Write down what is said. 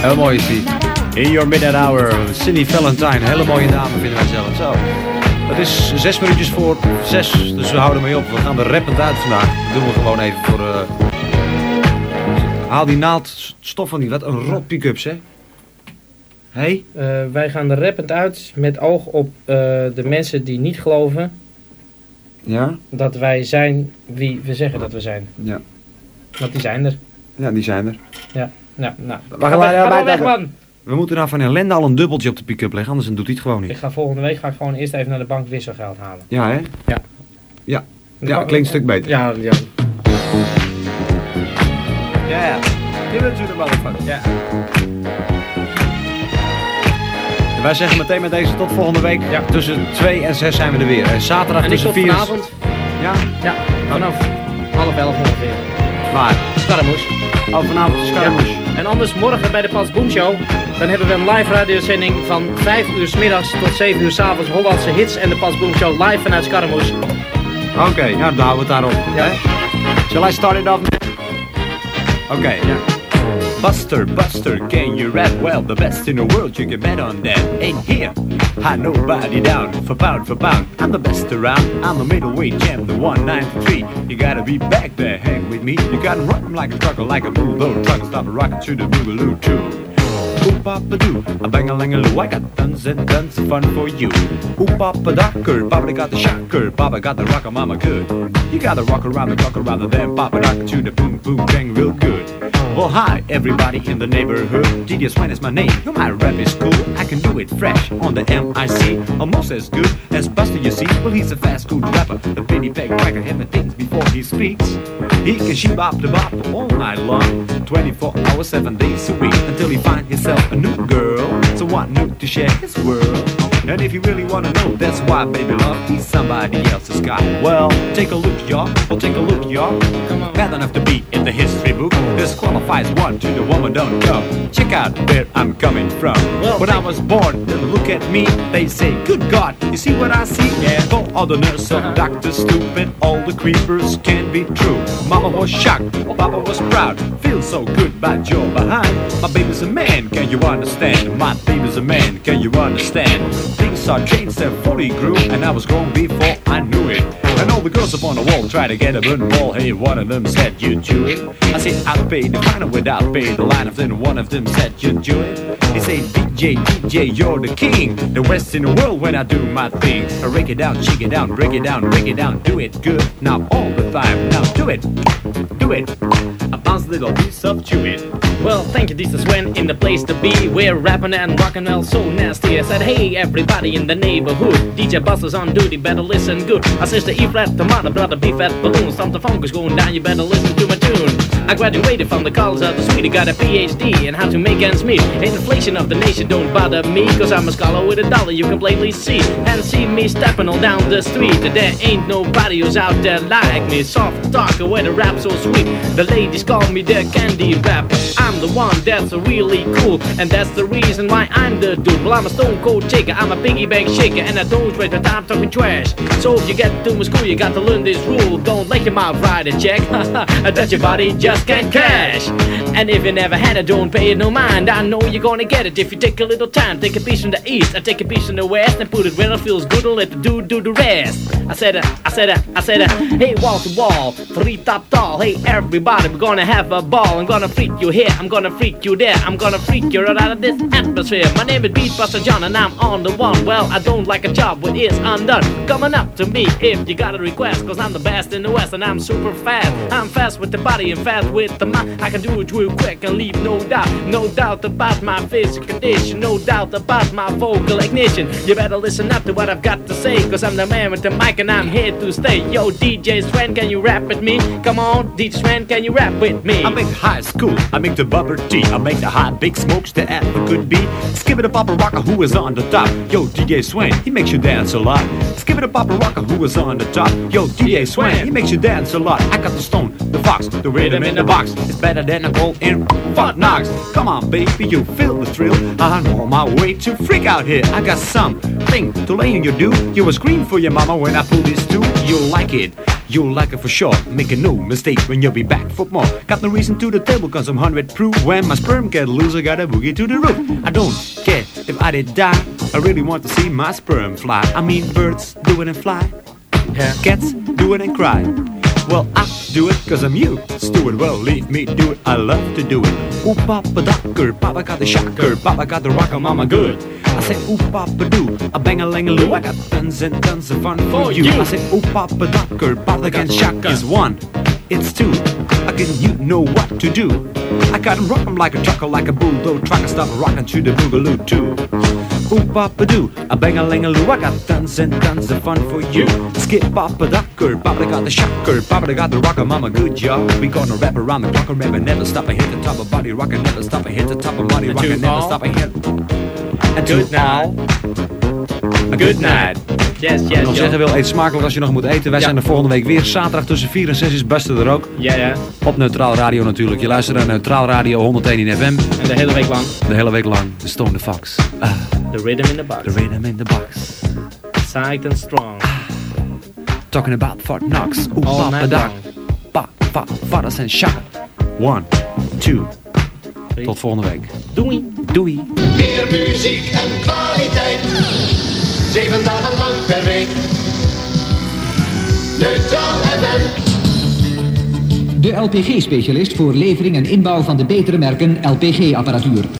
Heel mooi is die. In Your Midnight Hour, Cindy Valentine. Hele mooie dame vinden wij zelf. Zo. Het is zes minuutjes voor zes, dus we houden mee op. We gaan er rappend uit vandaag. Dat doen we gewoon even voor... eh, Haal die naald stof van die. Wat een rot pick-ups, hè? Hé? Eh, wij gaan er rappend uit met oog op eh, de mensen die niet geloven Ja? dat wij zijn wie we zeggen dat we zijn. Ja. Want die zijn er. Ja, die zijn er. Nou, nou. Wacht, weg, man. We moeten nou van ellende al een dubbeltje op de pick-up leggen, anders doet hij het gewoon Ik niet. ga volgende week ga ik gewoon eerst even naar de bank wisselgeld halen. Ja, hè? Ja. Ja, ja bank- klinkt een stuk beter. Ja, ja. Ja, ja. Give it to the motherfucker. Ja. Wij zeggen meteen met deze tot volgende week. Ja. Tussen 2 en 6 zijn we er weer. En zaterdag En ik tussen tot 4 vanavond. Ja, Ja, vanaf half elf ongeveer. waar? Scaramouche. Oh, vanavond Scaramouche. En anders morgen bij de Pas Boom Show. Dan hebben we een live radiozending van 5 uur s middags tot 7 uur s avonds. Hollandse hits en de Pas Boom Show live vanuit Scaramouche. Oké, nou dan houden we het daarop. Ja. Shall I start it off? Oké. Buster, Buster, can you rap well? The best in the world, you can bet on that. Ain't here, I nobody down. For pound for pound, I'm the best around. I'm a middleweight champ, the 193. You gotta be back there, hang with me. You gotta 'em like a trucker, like a bulldog. Truck stop a rocket to the boogaloo too. Oop papa doo, a bang a lang a loo. I got tons and tons of fun for you. Oop papa docker, papa got the shocker, papa got the rocker, mama good. You gotta rock around the clock around the damn papa docker to the boom boom bang real good. Well hi everybody in the neighborhood, DJ Sven is my name. You my rap is cool, I can do it fresh on the MIC, almost as good as Buster you see. Well he's a fast good rapper, the penny peg cracker him things before he speaks. He can she bop the bop all night long, 24 hours, 7 days a week, until he find himself a new girl. So what new to share his world? And if you really wanna know, that's why baby love he's somebody else's guy. Well, take a look, y'all. Well, take a look, y'all. Bad enough to be in the history book. This qualifies one to the woman don't come. Check out where I'm coming from. Well, when I was born, then look at me. They say, good God, you see what I see? Yeah. For all the nurses, Uh-huh. doctors, stupid, all the creepers can be true. Mama was shocked, Papa was proud. Feels so good, but you're behind. My baby's a man, can you understand? My baby's a man, can you understand? Are changed and fully grew, and I was grown before I knew it. And all the girls up on the wall try to get a burn ball. Hey, one of them said you do it. I said I'd pay the fine without pay the line of then one of them said you do it. He said DJ, DJ, you're the king. The West in the world when I do my thing. I break it down, shake it down, break it down, break it down, do it good. Now all the time, now do it, it. A bounce little piece of chew it. Well, thank you, this is when in the place to be. We're rapping and rocking well so nasty. I said, hey, everybody in the neighborhood. DJ Buster's on duty, better listen good. I says the E flat, mother, brother, B flat balloon. Something funk is going down, you better listen to my tune. I graduated from the college of the Swede, got a PhD in how to make ends meet. Inflation of the nation don't bother me, cause I'm a scholar with a dollar you can plainly see. And see me stepping all down the street. There ain't nobody who's out there like me. Soft talker with a rap so sweet. The ladies call me their candy rap. I'm the one that's really cool, and that's the reason why I'm the dude. Well, I'm a stone cold shaker, I'm a piggy bank shaker, and I don't waste my time talking trash. So if you get to my school, you got to learn this rule. Don't let your mouth ride a check. That's your body just can't cash. And if you never had it, don't pay it no mind. I know you're gonna get it if you take a little time. Take a piece from the east, I take a piece from the west, and put it where it feels good, and let the dude do the rest. I said it, I said it, I said it. Hey, wall to wall, three top tall. Hey, everybody, we're gonna have a ball. I'm gonna freak you here, I'm gonna freak you there. I'm gonna freak you right out of this atmosphere. My name is Beatbuster John, and I'm on the one. Well, I don't like a job when it's undone. Coming up to me if you got a request, cause I'm the best in the West, and I'm super fast. I'm fast with the body and fast with the mind. I can do it real quick and leave no doubt. No doubt about my physical condition, no doubt about my vocal ignition. You better listen up to what I've got to say, cause I'm the man with the mic and I'm here to stay. Yo, DJ Sven, can you rap with me? Come on, DJ Sven, can you rap with me? I make the high school, I make the bubble tea, I make the hot big smokes that ever could be. Skip it a Papa Rocker who is on the top. Yo, DJ Sven, he makes you dance a lot. Skip it a Papa Rocker who is on the top. Yo, DJ Sven, he makes you dance a lot. I got the stone, the fox, the rhythm in the box. It's better than a gold in Fort Knox. Come on, baby, you feel the thrill. I'm on my way to freak out here. I got something to lay in your do. You will scream for your mama when I pull this too. You'll like it. You'll like it for sure. Make no mistake when you'll be back for more. Got no reason to the table, cause I'm 100 proof. When my sperm get loose, I got a boogie to the roof. I don't care if I did die. I really want to see my sperm fly. I mean, birds do it and fly. Cats do it and cry. Well, I do it cause I'm you. Stewart, well, leave me do it. I love to do it. Ooh, Papa Ducker, Papa got the shocker, Papa got the rocker, Mama good. I say, ooh, Papa do, a bang a lang a loo. I got tons and tons of fun for, For you. you. I say, ooh, Papa Ducker, Papa can shock is one. It's two. Again, you know what to do. I got 'em rock 'em like a trucker, like a bulldog trucker, stop rockin' to the boogaloo too. Ooh, Papa do, a bang a lang a loo. I got tons and tons of fun for you. Skip Papa Ducker, Papa got the shocker, Papa got the rocker, Mama good job. We gonna rap around the clock, and rap never stop and hit the top of body rock never stop and hit the top of body And rock to and never stop and hit. And to Good night. a good night. Yes, yes, nog zeggen wil, eet smakelijk als je nog moet eten. Wij Ja. zijn er volgende week weer. Zaterdag tussen 4 en 6 is Buster er ook. Ja, ja. Op Neutraal Radio natuurlijk. Je luistert naar Neutraal Radio 101 in FM. En de hele week lang. De hele week lang. De Stone the Fox. Ah, The rhythm in the box. the rhythm in the box. Psyched and strong. Talking about Fort Knox. Oeh, All night long. Pa, pa, vadders en shot. One, two. Tot volgende week. Doei. Doei. Muziek en kwaliteit. Zeven dagen lang per week. Neutraal FM. De LPG-specialist voor levering en inbouw van de betere merken LPG-apparatuur.